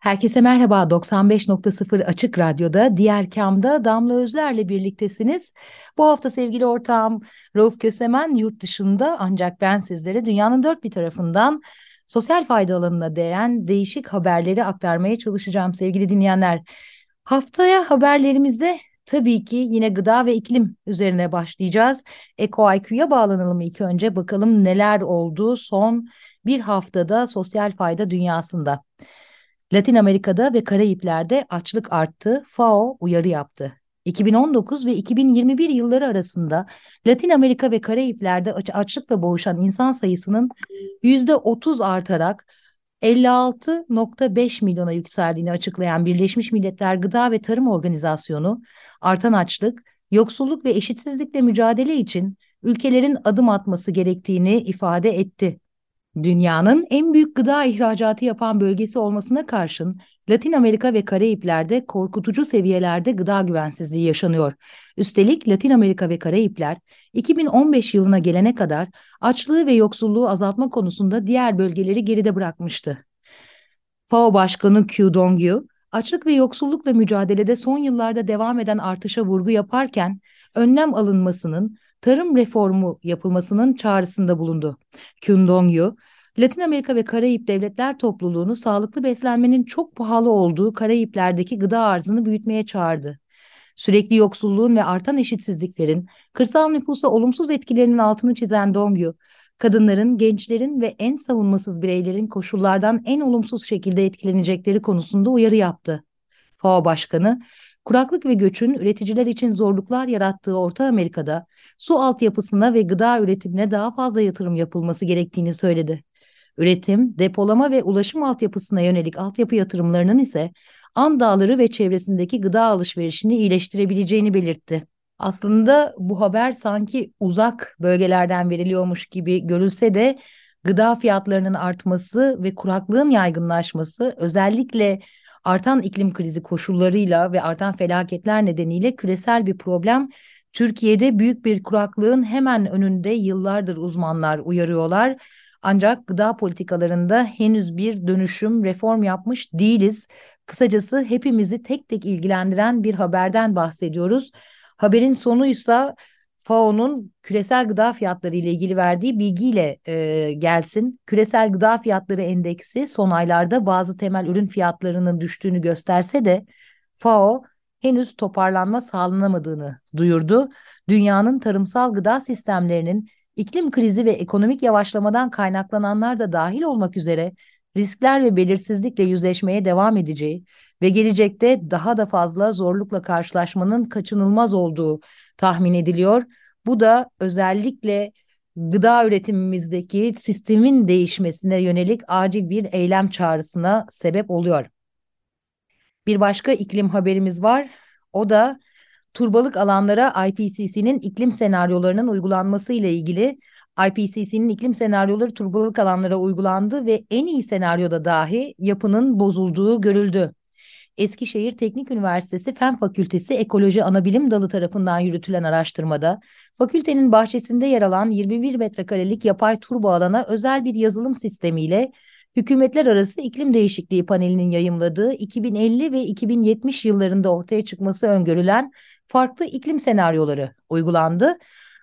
Herkese merhaba 95.0 Açık Radyo'da Diğer Kam'da Damla Özler'le birliktesiniz. Bu hafta sevgili ortağım Rauf Kösemen yurt dışında ancak ben sizlere dünyanın dört bir tarafından sosyal fayda alanına değen değişik haberleri aktarmaya çalışacağım sevgili dinleyenler. Haftaya haberlerimizde tabii ki yine gıda ve iklim üzerine başlayacağız. EcoIQ'ya bağlanalım ilk önce bakalım neler oldu son bir haftada sosyal fayda dünyasında. Latin Amerika'da ve Karayipler'de açlık arttı, FAO uyarı yaptı. 2019 ve 2021 yılları arasında Latin Amerika ve Karayipler'de aç açlıkla boğuşan insan sayısının %30 artarak 56.5 milyona yükseldiğini açıklayan Birleşmiş Milletler Gıda ve Tarım Organizasyonu, artan açlık, yoksulluk ve eşitsizlikle mücadele için ülkelerin adım atması gerektiğini ifade etti. Dünyanın en büyük gıda ihracatı yapan bölgesi olmasına karşın Latin Amerika ve Karayipler'de korkutucu seviyelerde gıda güvensizliği yaşanıyor. Üstelik Latin Amerika ve Karayipler 2015 yılına gelene kadar açlığı ve yoksulluğu azaltma konusunda diğer bölgeleri geride bırakmıştı. FAO Başkanı Q Dongyu, açlık ve yoksullukla mücadelede son yıllarda devam eden artışa vurgu yaparken önlem alınmasının tarım reformu yapılmasının çağrısında bulundu. Kyundongyu, Latin Amerika ve Karayip Devletler Topluluğunu sağlıklı beslenmenin çok pahalı olduğu Karayipler'deki gıda arzını büyütmeye çağırdı. Sürekli yoksulluğun ve artan eşitsizliklerin kırsal nüfusa olumsuz etkilerinin altını çizen Dongyu, kadınların, gençlerin ve en savunmasız bireylerin koşullardan en olumsuz şekilde etkilenecekleri konusunda uyarı yaptı. FAO Başkanı, kuraklık ve göçün üreticiler için zorluklar yarattığı Orta Amerika'da su altyapısına ve gıda üretimine daha fazla yatırım yapılması gerektiğini söyledi. Üretim, depolama ve ulaşım altyapısına yönelik altyapı yatırımlarının ise An Dağları ve çevresindeki gıda alışverişini iyileştirebileceğini belirtti. Aslında bu haber sanki uzak bölgelerden veriliyormuş gibi görülse de gıda fiyatlarının artması ve kuraklığın yaygınlaşması özellikle artan iklim krizi koşullarıyla ve artan felaketler nedeniyle küresel bir problem. Türkiye'de büyük bir kuraklığın hemen önünde yıllardır uzmanlar uyarıyorlar. Ancak gıda politikalarında henüz bir dönüşüm, reform yapmış değiliz. Kısacası hepimizi tek tek ilgilendiren bir haberden bahsediyoruz. Haberin sonuysa FAO'nun küresel gıda fiyatları ile ilgili verdiği bilgiyle e, gelsin. Küresel gıda fiyatları endeksi son aylarda bazı temel ürün fiyatlarının düştüğünü gösterse de FAO henüz toparlanma sağlanamadığını duyurdu. Dünyanın tarımsal gıda sistemlerinin iklim krizi ve ekonomik yavaşlamadan kaynaklananlar da dahil olmak üzere riskler ve belirsizlikle yüzleşmeye devam edeceği ve gelecekte daha da fazla zorlukla karşılaşmanın kaçınılmaz olduğu tahmin ediliyor. Bu da özellikle gıda üretimimizdeki sistemin değişmesine yönelik acil bir eylem çağrısına sebep oluyor. Bir başka iklim haberimiz var. O da turbalık alanlara IPCC'nin iklim senaryolarının uygulanması ile ilgili IPCC'nin iklim senaryoları turbalık alanlara uygulandı ve en iyi senaryoda dahi yapının bozulduğu görüldü. Eskişehir Teknik Üniversitesi Fen Fakültesi Ekoloji Anabilim Dalı tarafından yürütülen araştırmada fakültenin bahçesinde yer alan 21 metrekarelik yapay turbo alana özel bir yazılım sistemiyle Hükümetler Arası İklim Değişikliği Paneli'nin yayımladığı 2050 ve 2070 yıllarında ortaya çıkması öngörülen farklı iklim senaryoları uygulandı.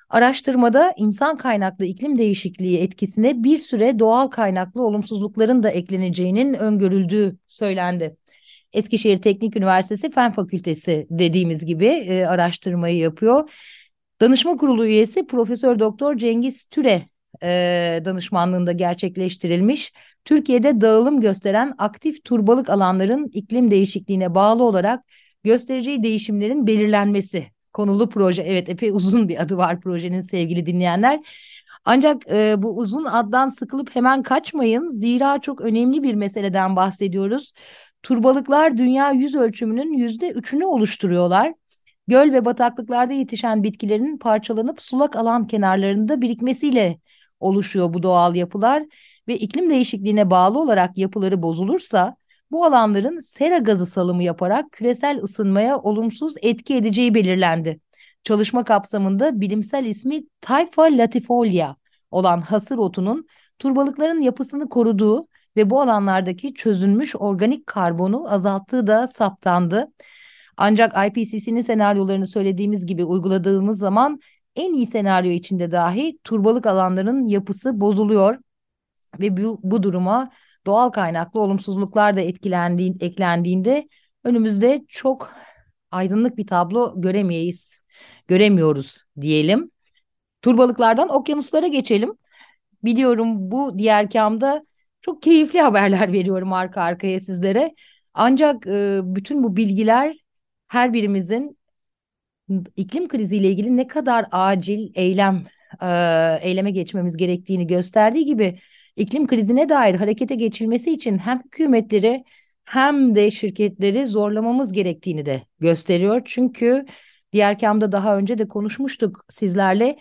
Araştırmada insan kaynaklı iklim değişikliği etkisine bir süre doğal kaynaklı olumsuzlukların da ekleneceğinin öngörüldüğü söylendi. Eskişehir Teknik Üniversitesi Fen Fakültesi dediğimiz gibi e, araştırmayı yapıyor. Danışma Kurulu üyesi Profesör Doktor Cengiz Türe e, danışmanlığında gerçekleştirilmiş. Türkiye'de dağılım gösteren aktif turbalık alanların iklim değişikliğine bağlı olarak göstereceği değişimlerin belirlenmesi konulu proje. Evet epey uzun bir adı var projenin sevgili dinleyenler. Ancak e, bu uzun addan sıkılıp hemen kaçmayın. Zira çok önemli bir meseleden bahsediyoruz. Turbalıklar dünya yüz ölçümünün yüzde üçünü oluşturuyorlar. Göl ve bataklıklarda yetişen bitkilerin parçalanıp sulak alan kenarlarında birikmesiyle oluşuyor bu doğal yapılar ve iklim değişikliğine bağlı olarak yapıları bozulursa bu alanların sera gazı salımı yaparak küresel ısınmaya olumsuz etki edeceği belirlendi. Çalışma kapsamında bilimsel ismi Typha latifolia olan hasır otunun turbalıkların yapısını koruduğu ve bu alanlardaki çözünmüş organik karbonu azalttığı da saptandı. Ancak IPCC'nin senaryolarını söylediğimiz gibi uyguladığımız zaman en iyi senaryo içinde dahi turbalık alanların yapısı bozuluyor ve bu, bu duruma doğal kaynaklı olumsuzluklar da etkilendiği, eklendiğinde önümüzde çok aydınlık bir tablo göremeyiz, göremiyoruz diyelim. Turbalıklardan okyanuslara geçelim. Biliyorum bu diğer kamda çok keyifli haberler veriyorum arka arkaya sizlere. Ancak e, bütün bu bilgiler her birimizin iklim kriziyle ilgili ne kadar acil eylem e, eyleme geçmemiz gerektiğini gösterdiği gibi iklim krizine dair harekete geçilmesi için hem hükümetleri hem de şirketleri zorlamamız gerektiğini de gösteriyor. Çünkü diğer kamda daha önce de konuşmuştuk sizlerle.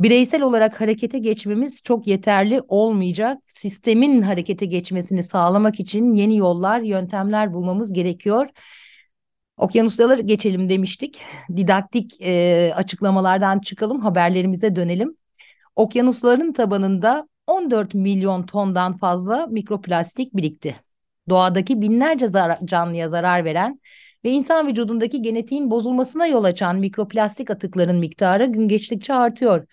Bireysel olarak harekete geçmemiz çok yeterli olmayacak. Sistemin harekete geçmesini sağlamak için yeni yollar, yöntemler bulmamız gerekiyor. Okyanusları geçelim demiştik. Didaktik e, açıklamalardan çıkalım, haberlerimize dönelim. Okyanusların tabanında 14 milyon tondan fazla mikroplastik birikti. Doğadaki binlerce zar canlıya zarar veren ve insan vücudundaki genetiğin bozulmasına yol açan mikroplastik atıkların miktarı gün geçtikçe artıyor.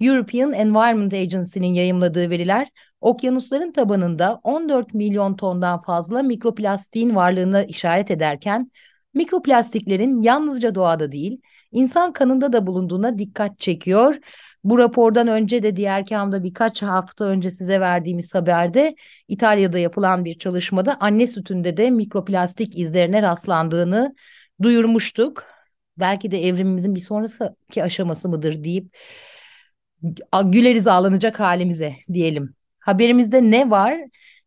European Environment Agency'nin yayımladığı veriler okyanusların tabanında 14 milyon tondan fazla mikroplastiğin varlığına işaret ederken mikroplastiklerin yalnızca doğada değil, insan kanında da bulunduğuna dikkat çekiyor. Bu rapordan önce de diğer kamda birkaç hafta önce size verdiğimiz haberde İtalya'da yapılan bir çalışmada anne sütünde de mikroplastik izlerine rastlandığını duyurmuştuk. Belki de evrimimizin bir sonraki aşaması mıdır deyip güleriz ağlanacak halimize diyelim. Haberimizde ne var?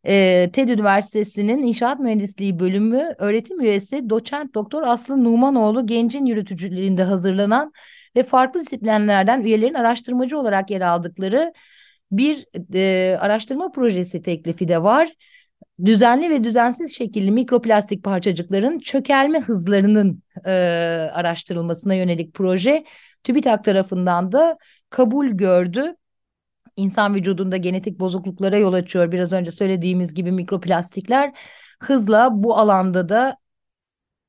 e, TED Üniversitesi'nin İnşaat Mühendisliği bölümü öğretim üyesi doçent doktor Aslı Numanoğlu Genc'in yürütücülüğünde hazırlanan ve farklı disiplinlerden üyelerin araştırmacı olarak yer aldıkları bir e, araştırma projesi teklifi de var. Düzenli ve düzensiz şekilli mikroplastik parçacıkların çökelme hızlarının e, araştırılmasına yönelik proje TÜBİTAK tarafından da kabul gördü insan vücudunda genetik bozukluklara yol açıyor. Biraz önce söylediğimiz gibi mikroplastikler hızla bu alanda da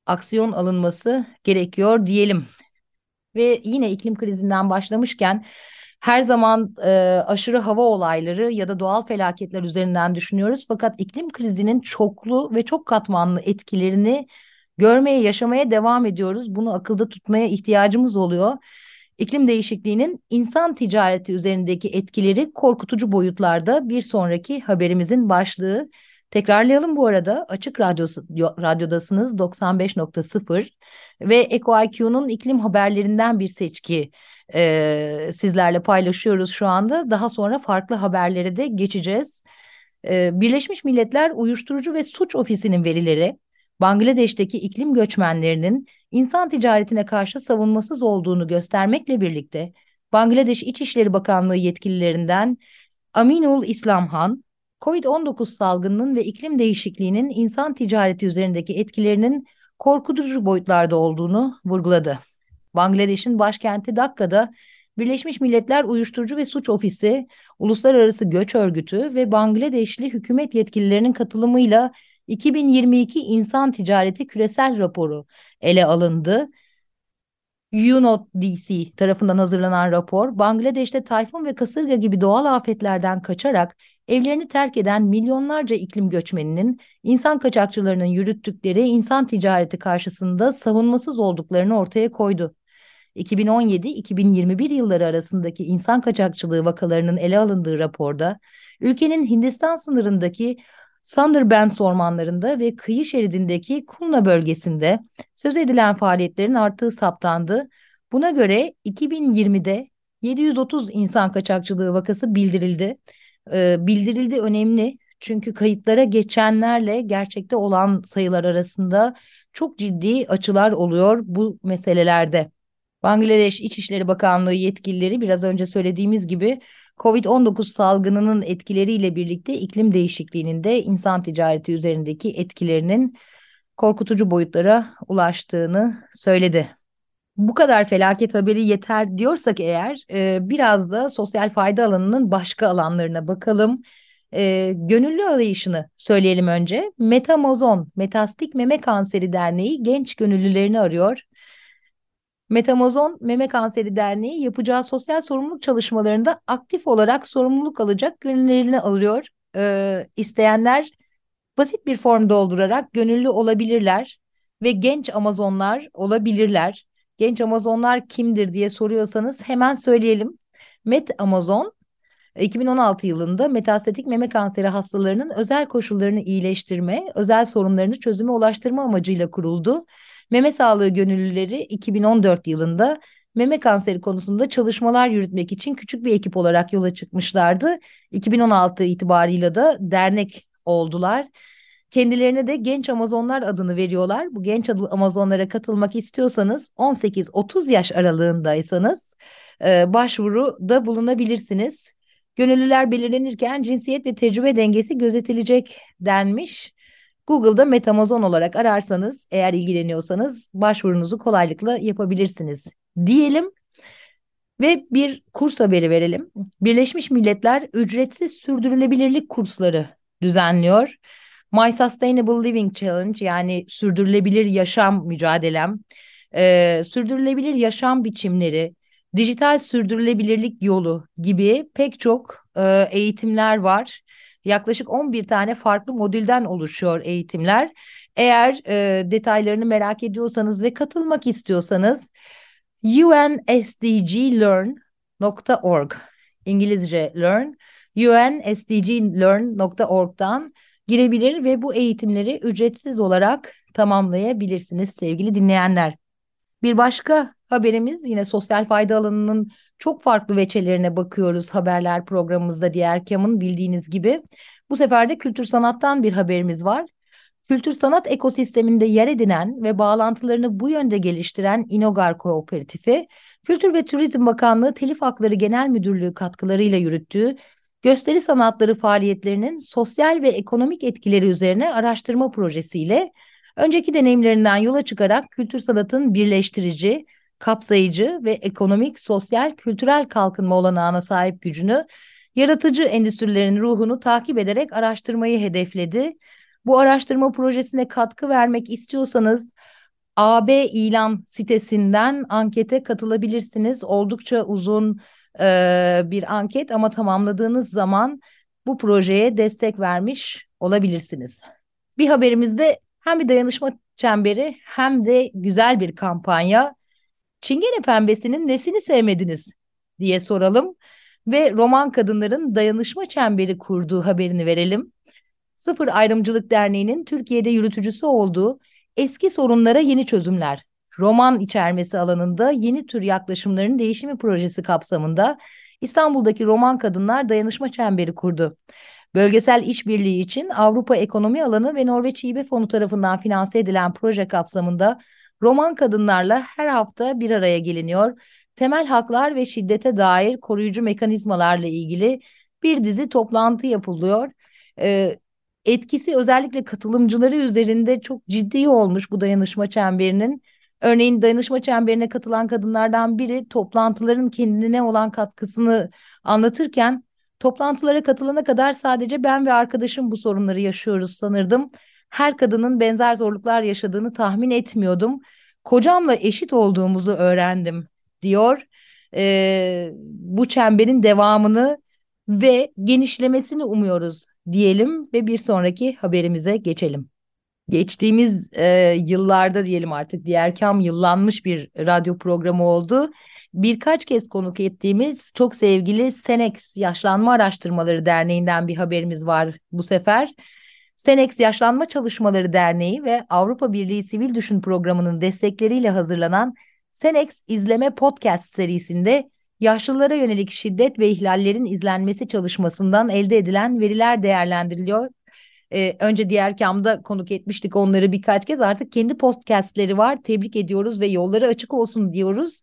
aksiyon alınması gerekiyor diyelim. Ve yine iklim krizinden başlamışken her zaman e, aşırı hava olayları ya da doğal felaketler üzerinden düşünüyoruz. Fakat iklim krizinin çoklu ve çok katmanlı etkilerini görmeye, yaşamaya devam ediyoruz. Bunu akılda tutmaya ihtiyacımız oluyor. İklim değişikliğinin insan ticareti üzerindeki etkileri korkutucu boyutlarda bir sonraki haberimizin başlığı. Tekrarlayalım bu arada Açık Radyosu, Radyodasınız 95.0 ve EcoIQ'nun iklim haberlerinden bir seçki e, sizlerle paylaşıyoruz şu anda. Daha sonra farklı haberlere de geçeceğiz. E, Birleşmiş Milletler Uyuşturucu ve Suç Ofisi'nin verileri Bangladeş'teki iklim göçmenlerinin insan ticaretine karşı savunmasız olduğunu göstermekle birlikte Bangladeş İçişleri Bakanlığı yetkililerinden Aminul İslamhan, COVID-19 salgınının ve iklim değişikliğinin insan ticareti üzerindeki etkilerinin korkutucu boyutlarda olduğunu vurguladı. Bangladeş'in başkenti Dakka'da Birleşmiş Milletler Uyuşturucu ve Suç Ofisi, Uluslararası Göç Örgütü ve Bangladeşli hükümet yetkililerinin katılımıyla 2022 İnsan Ticareti Küresel Raporu ele alındı. UNODC tarafından hazırlanan rapor, Bangladeş'te tayfun ve kasırga gibi doğal afetlerden kaçarak evlerini terk eden milyonlarca iklim göçmeninin insan kaçakçılarının yürüttükleri insan ticareti karşısında savunmasız olduklarını ortaya koydu. 2017-2021 yılları arasındaki insan kaçakçılığı vakalarının ele alındığı raporda, ülkenin Hindistan sınırındaki Sunderbans ormanlarında ve kıyı şeridindeki Kumla bölgesinde söz edilen faaliyetlerin arttığı saptandı. Buna göre 2020'de 730 insan kaçakçılığı vakası bildirildi. Ee, bildirildi önemli çünkü kayıtlara geçenlerle gerçekte olan sayılar arasında çok ciddi açılar oluyor bu meselelerde. Bangladeş İçişleri Bakanlığı yetkilileri biraz önce söylediğimiz gibi Covid-19 salgınının etkileriyle birlikte iklim değişikliğinin de insan ticareti üzerindeki etkilerinin korkutucu boyutlara ulaştığını söyledi. Bu kadar felaket haberi yeter diyorsak eğer e, biraz da sosyal fayda alanının başka alanlarına bakalım. E, gönüllü arayışını söyleyelim önce. Metamozon, Metastik Meme Kanseri Derneği genç gönüllülerini arıyor. Metamozon Meme Kanseri Derneği yapacağı sosyal sorumluluk çalışmalarında aktif olarak sorumluluk alacak gönüllülerini alıyor. Ee, isteyenler basit bir form doldurarak gönüllü olabilirler ve genç Amazonlar olabilirler. Genç Amazonlar kimdir diye soruyorsanız hemen söyleyelim. Met Amazon 2016 yılında metastatik meme kanseri hastalarının özel koşullarını iyileştirme, özel sorunlarını çözüme ulaştırma amacıyla kuruldu. Meme Sağlığı Gönüllüleri 2014 yılında meme kanseri konusunda çalışmalar yürütmek için küçük bir ekip olarak yola çıkmışlardı. 2016 itibarıyla da dernek oldular. Kendilerine de Genç Amazonlar adını veriyorlar. Bu genç Amazonlara katılmak istiyorsanız 18-30 yaş aralığındaysanız e, başvuruda bulunabilirsiniz. Gönüllüler belirlenirken cinsiyet ve tecrübe dengesi gözetilecek denmiş. Google'da Metamazon olarak ararsanız eğer ilgileniyorsanız başvurunuzu kolaylıkla yapabilirsiniz diyelim. Ve bir kurs haberi verelim. Birleşmiş Milletler ücretsiz sürdürülebilirlik kursları düzenliyor. My Sustainable Living Challenge yani sürdürülebilir yaşam mücadelem, e, sürdürülebilir yaşam biçimleri, dijital sürdürülebilirlik yolu gibi pek çok e, eğitimler var. Yaklaşık 11 tane farklı modülden oluşuyor eğitimler. Eğer e, detaylarını merak ediyorsanız ve katılmak istiyorsanız unsdglearn.org İngilizce learn unsdglearn.org'dan girebilir ve bu eğitimleri ücretsiz olarak tamamlayabilirsiniz sevgili dinleyenler. Bir başka haberimiz yine sosyal fayda alanının çok farklı veçelerine bakıyoruz haberler programımızda diğer kamın bildiğiniz gibi. Bu sefer de kültür sanattan bir haberimiz var. Kültür sanat ekosisteminde yer edinen ve bağlantılarını bu yönde geliştiren İnogar Kooperatifi, Kültür ve Turizm Bakanlığı Telif Hakları Genel Müdürlüğü katkılarıyla yürüttüğü gösteri sanatları faaliyetlerinin sosyal ve ekonomik etkileri üzerine araştırma projesiyle önceki deneyimlerinden yola çıkarak kültür sanatın birleştirici, kapsayıcı ve ekonomik, sosyal, kültürel kalkınma olanağına sahip gücünü, yaratıcı endüstrilerin ruhunu takip ederek araştırmayı hedefledi. Bu araştırma projesine katkı vermek istiyorsanız AB ilan sitesinden ankete katılabilirsiniz. Oldukça uzun e, bir anket ama tamamladığınız zaman bu projeye destek vermiş olabilirsiniz. Bir haberimizde hem bir dayanışma çemberi hem de güzel bir kampanya. Çingene pembesinin nesini sevmediniz diye soralım ve roman kadınların dayanışma çemberi kurduğu haberini verelim. Sıfır Ayrımcılık Derneği'nin Türkiye'de yürütücüsü olduğu Eski Sorunlara Yeni Çözümler roman içermesi alanında yeni tür yaklaşımların değişimi projesi kapsamında İstanbul'daki Roman Kadınlar Dayanışma Çemberi kurdu. Bölgesel işbirliği için Avrupa Ekonomi Alanı ve Norveç Hibe Fonu tarafından finanse edilen proje kapsamında Roman kadınlarla her hafta bir araya geliniyor. Temel haklar ve şiddete dair koruyucu mekanizmalarla ilgili bir dizi toplantı yapılıyor. Ee, etkisi özellikle katılımcıları üzerinde çok ciddi olmuş bu dayanışma çemberinin. Örneğin dayanışma çemberine katılan kadınlardan biri toplantıların kendine olan katkısını anlatırken toplantılara katılana kadar sadece ben ve arkadaşım bu sorunları yaşıyoruz sanırdım. Her kadının benzer zorluklar yaşadığını tahmin etmiyordum. Kocamla eşit olduğumuzu öğrendim diyor. Ee, bu çemberin devamını ve genişlemesini umuyoruz diyelim ve bir sonraki haberimize geçelim. Geçtiğimiz e, yıllarda diyelim artık diğer kam yıllanmış bir radyo programı oldu. Birkaç kez konuk ettiğimiz çok sevgili Senex Yaşlanma Araştırmaları Derneği'nden bir haberimiz var bu sefer. Senex Yaşlanma Çalışmaları Derneği ve Avrupa Birliği Sivil Düşün Programı'nın destekleriyle hazırlanan Senex İzleme Podcast serisinde yaşlılara yönelik şiddet ve ihlallerin izlenmesi çalışmasından elde edilen veriler değerlendiriliyor. Ee, önce diğer kamda konuk etmiştik onları birkaç kez artık kendi podcastleri var. Tebrik ediyoruz ve yolları açık olsun diyoruz.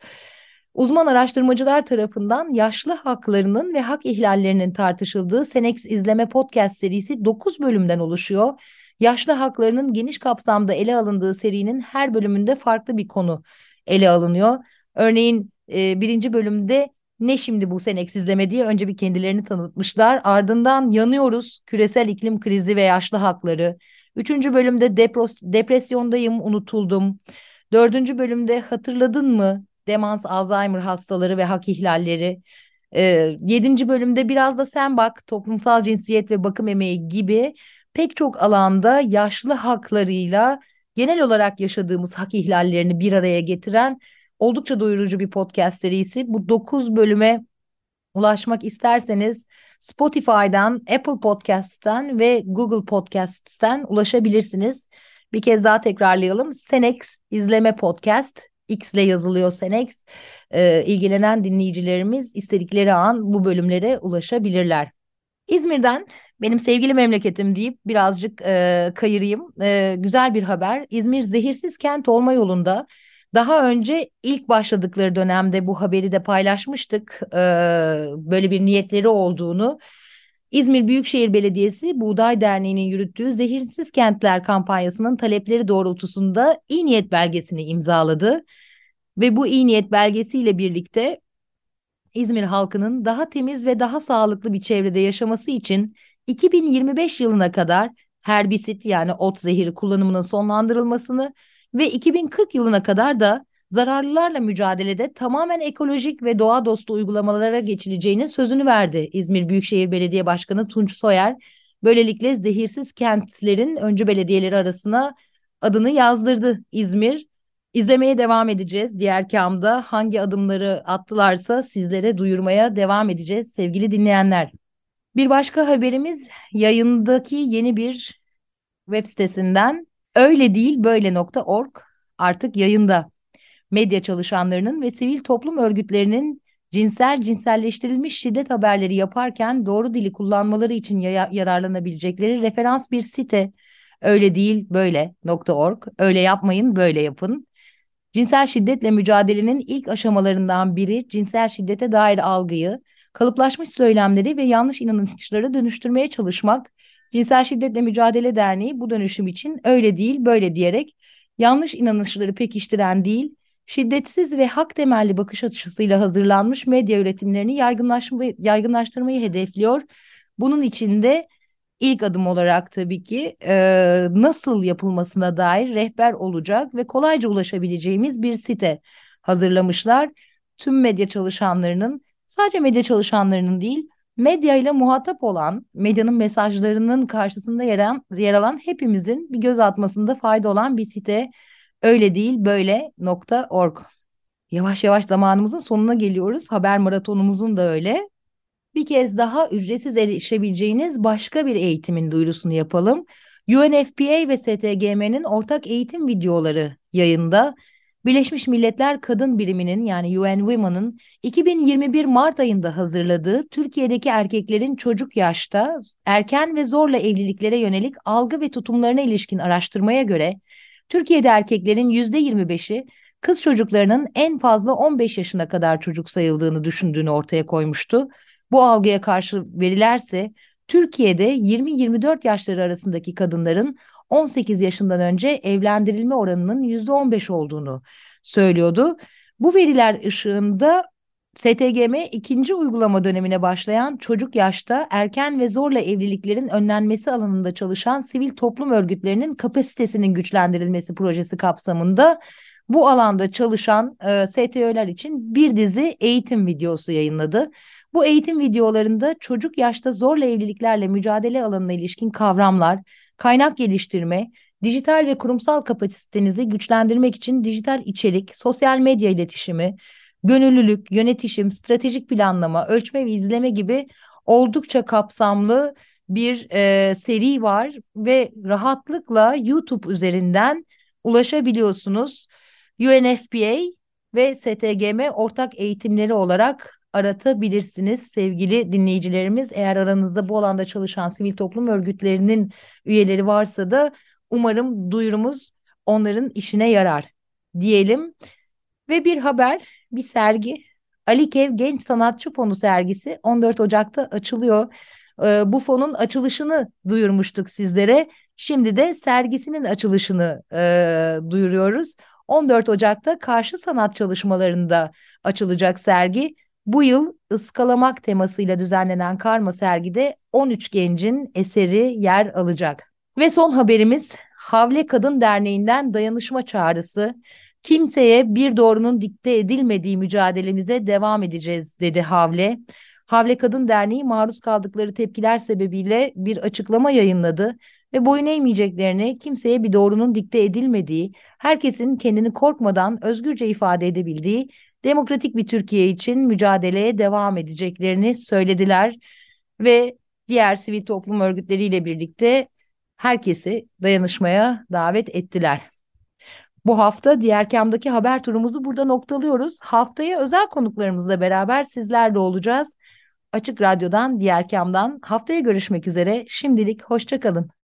Uzman araştırmacılar tarafından yaşlı haklarının ve hak ihlallerinin tartışıldığı Senex izleme podcast serisi 9 bölümden oluşuyor. Yaşlı haklarının geniş kapsamda ele alındığı serinin her bölümünde farklı bir konu ele alınıyor. Örneğin e, birinci bölümde ne şimdi bu Senex izleme diye önce bir kendilerini tanıtmışlar. Ardından yanıyoruz küresel iklim krizi ve yaşlı hakları. Üçüncü bölümde depros, depresyondayım unutuldum. Dördüncü bölümde hatırladın mı demans, Alzheimer hastaları ve hak ihlalleri. E, yedinci bölümde biraz da sen bak toplumsal cinsiyet ve bakım emeği gibi pek çok alanda yaşlı haklarıyla genel olarak yaşadığımız hak ihlallerini bir araya getiren oldukça doyurucu bir podcast serisi. Bu dokuz bölüme ulaşmak isterseniz Spotify'dan, Apple Podcast'ten ve Google Podcast'ten ulaşabilirsiniz. Bir kez daha tekrarlayalım. Senex izleme podcast X ile yazılıyor Senex. Ee, ilgilenen dinleyicilerimiz istedikleri an bu bölümlere ulaşabilirler. İzmir'den benim sevgili memleketim deyip birazcık e, kayırayım. E, güzel bir haber. İzmir zehirsiz kent olma yolunda. Daha önce ilk başladıkları dönemde bu haberi de paylaşmıştık. E, böyle bir niyetleri olduğunu. İzmir Büyükşehir Belediyesi Buğday Derneği'nin yürüttüğü Zehirsiz Kentler kampanyasının talepleri doğrultusunda iyi niyet belgesini imzaladı. Ve bu iyi niyet belgesiyle birlikte İzmir halkının daha temiz ve daha sağlıklı bir çevrede yaşaması için 2025 yılına kadar herbisit yani ot zehiri kullanımının sonlandırılmasını ve 2040 yılına kadar da zararlılarla mücadelede tamamen ekolojik ve doğa dostu uygulamalara geçileceğine sözünü verdi İzmir Büyükşehir Belediye Başkanı Tunç Soyer. Böylelikle zehirsiz kentlerin öncü belediyeleri arasına adını yazdırdı İzmir. İzlemeye devam edeceğiz. Diğer kamda hangi adımları attılarsa sizlere duyurmaya devam edeceğiz sevgili dinleyenler. Bir başka haberimiz yayındaki yeni bir web sitesinden öyle değil böyle.org artık yayında medya çalışanlarının ve sivil toplum örgütlerinin cinsel cinselleştirilmiş şiddet haberleri yaparken doğru dili kullanmaları için yararlanabilecekleri referans bir site. Öyle değil böyle.org. Öyle yapmayın böyle yapın. Cinsel şiddetle mücadelenin ilk aşamalarından biri cinsel şiddete dair algıyı, kalıplaşmış söylemleri ve yanlış inanışları dönüştürmeye çalışmak. Cinsel Şiddetle Mücadele Derneği bu dönüşüm için öyle değil böyle diyerek yanlış inanışları pekiştiren değil, şiddetsiz ve hak temelli bakış açısıyla hazırlanmış medya üretimlerini yaygınlaştırmayı hedefliyor. Bunun için de ilk adım olarak tabii ki e, nasıl yapılmasına dair rehber olacak ve kolayca ulaşabileceğimiz bir site hazırlamışlar. Tüm medya çalışanlarının sadece medya çalışanlarının değil medya ile muhatap olan medyanın mesajlarının karşısında yer alan, yer alan hepimizin bir göz atmasında fayda olan bir site öyle değil böyle nokta org. Yavaş yavaş zamanımızın sonuna geliyoruz. Haber maratonumuzun da öyle bir kez daha ücretsiz erişebileceğiniz başka bir eğitimin duyurusunu yapalım. UNFPA ve STGM'nin ortak eğitim videoları yayında. Birleşmiş Milletler Kadın Biriminin yani UN Women'ın 2021 Mart ayında hazırladığı Türkiye'deki erkeklerin çocuk yaşta erken ve zorla evliliklere yönelik algı ve tutumlarına ilişkin araştırmaya göre Türkiye'de erkeklerin %25'i kız çocuklarının en fazla 15 yaşına kadar çocuk sayıldığını düşündüğünü ortaya koymuştu. Bu algıya karşı verilerse Türkiye'de 20-24 yaşları arasındaki kadınların 18 yaşından önce evlendirilme oranının %15 olduğunu söylüyordu. Bu veriler ışığında STGM ikinci uygulama dönemine başlayan çocuk yaşta erken ve zorla evliliklerin önlenmesi alanında çalışan sivil toplum örgütlerinin kapasitesinin güçlendirilmesi projesi kapsamında bu alanda çalışan e, STÖ'ler için bir dizi eğitim videosu yayınladı. Bu eğitim videolarında çocuk yaşta zorla evliliklerle mücadele alanına ilişkin kavramlar, kaynak geliştirme, dijital ve kurumsal kapasitenizi güçlendirmek için dijital içerik, sosyal medya iletişimi, gönüllülük, yönetişim, stratejik planlama, ölçme ve izleme gibi oldukça kapsamlı bir e, seri var ve rahatlıkla YouTube üzerinden ulaşabiliyorsunuz. UNFPA ve STGM ortak eğitimleri olarak aratabilirsiniz sevgili dinleyicilerimiz. Eğer aranızda bu alanda çalışan sivil toplum örgütlerinin üyeleri varsa da umarım duyurumuz onların işine yarar diyelim. Ve bir haber, bir sergi. Alikev Genç Sanatçı Fonu sergisi 14 Ocak'ta açılıyor. Ee, bu fonun açılışını duyurmuştuk sizlere. Şimdi de sergisinin açılışını e, duyuruyoruz. 14 Ocak'ta karşı sanat çalışmalarında açılacak sergi. Bu yıl ıskalamak temasıyla düzenlenen karma sergide 13 gencin eseri yer alacak. Ve son haberimiz Havle Kadın Derneği'nden dayanışma çağrısı. Kimseye bir doğrunun dikte edilmediği mücadelemize devam edeceğiz dedi Havle. Havle Kadın Derneği maruz kaldıkları tepkiler sebebiyle bir açıklama yayınladı ve boyun eğmeyeceklerini, kimseye bir doğrunun dikte edilmediği, herkesin kendini korkmadan özgürce ifade edebildiği demokratik bir Türkiye için mücadeleye devam edeceklerini söylediler ve diğer sivil toplum örgütleriyle birlikte herkesi dayanışmaya davet ettiler. Bu hafta diğer kamdaki haber turumuzu burada noktalıyoruz. Haftaya özel konuklarımızla beraber sizlerle olacağız. Açık Radyo'dan, diğer kamdan haftaya görüşmek üzere. Şimdilik hoşçakalın.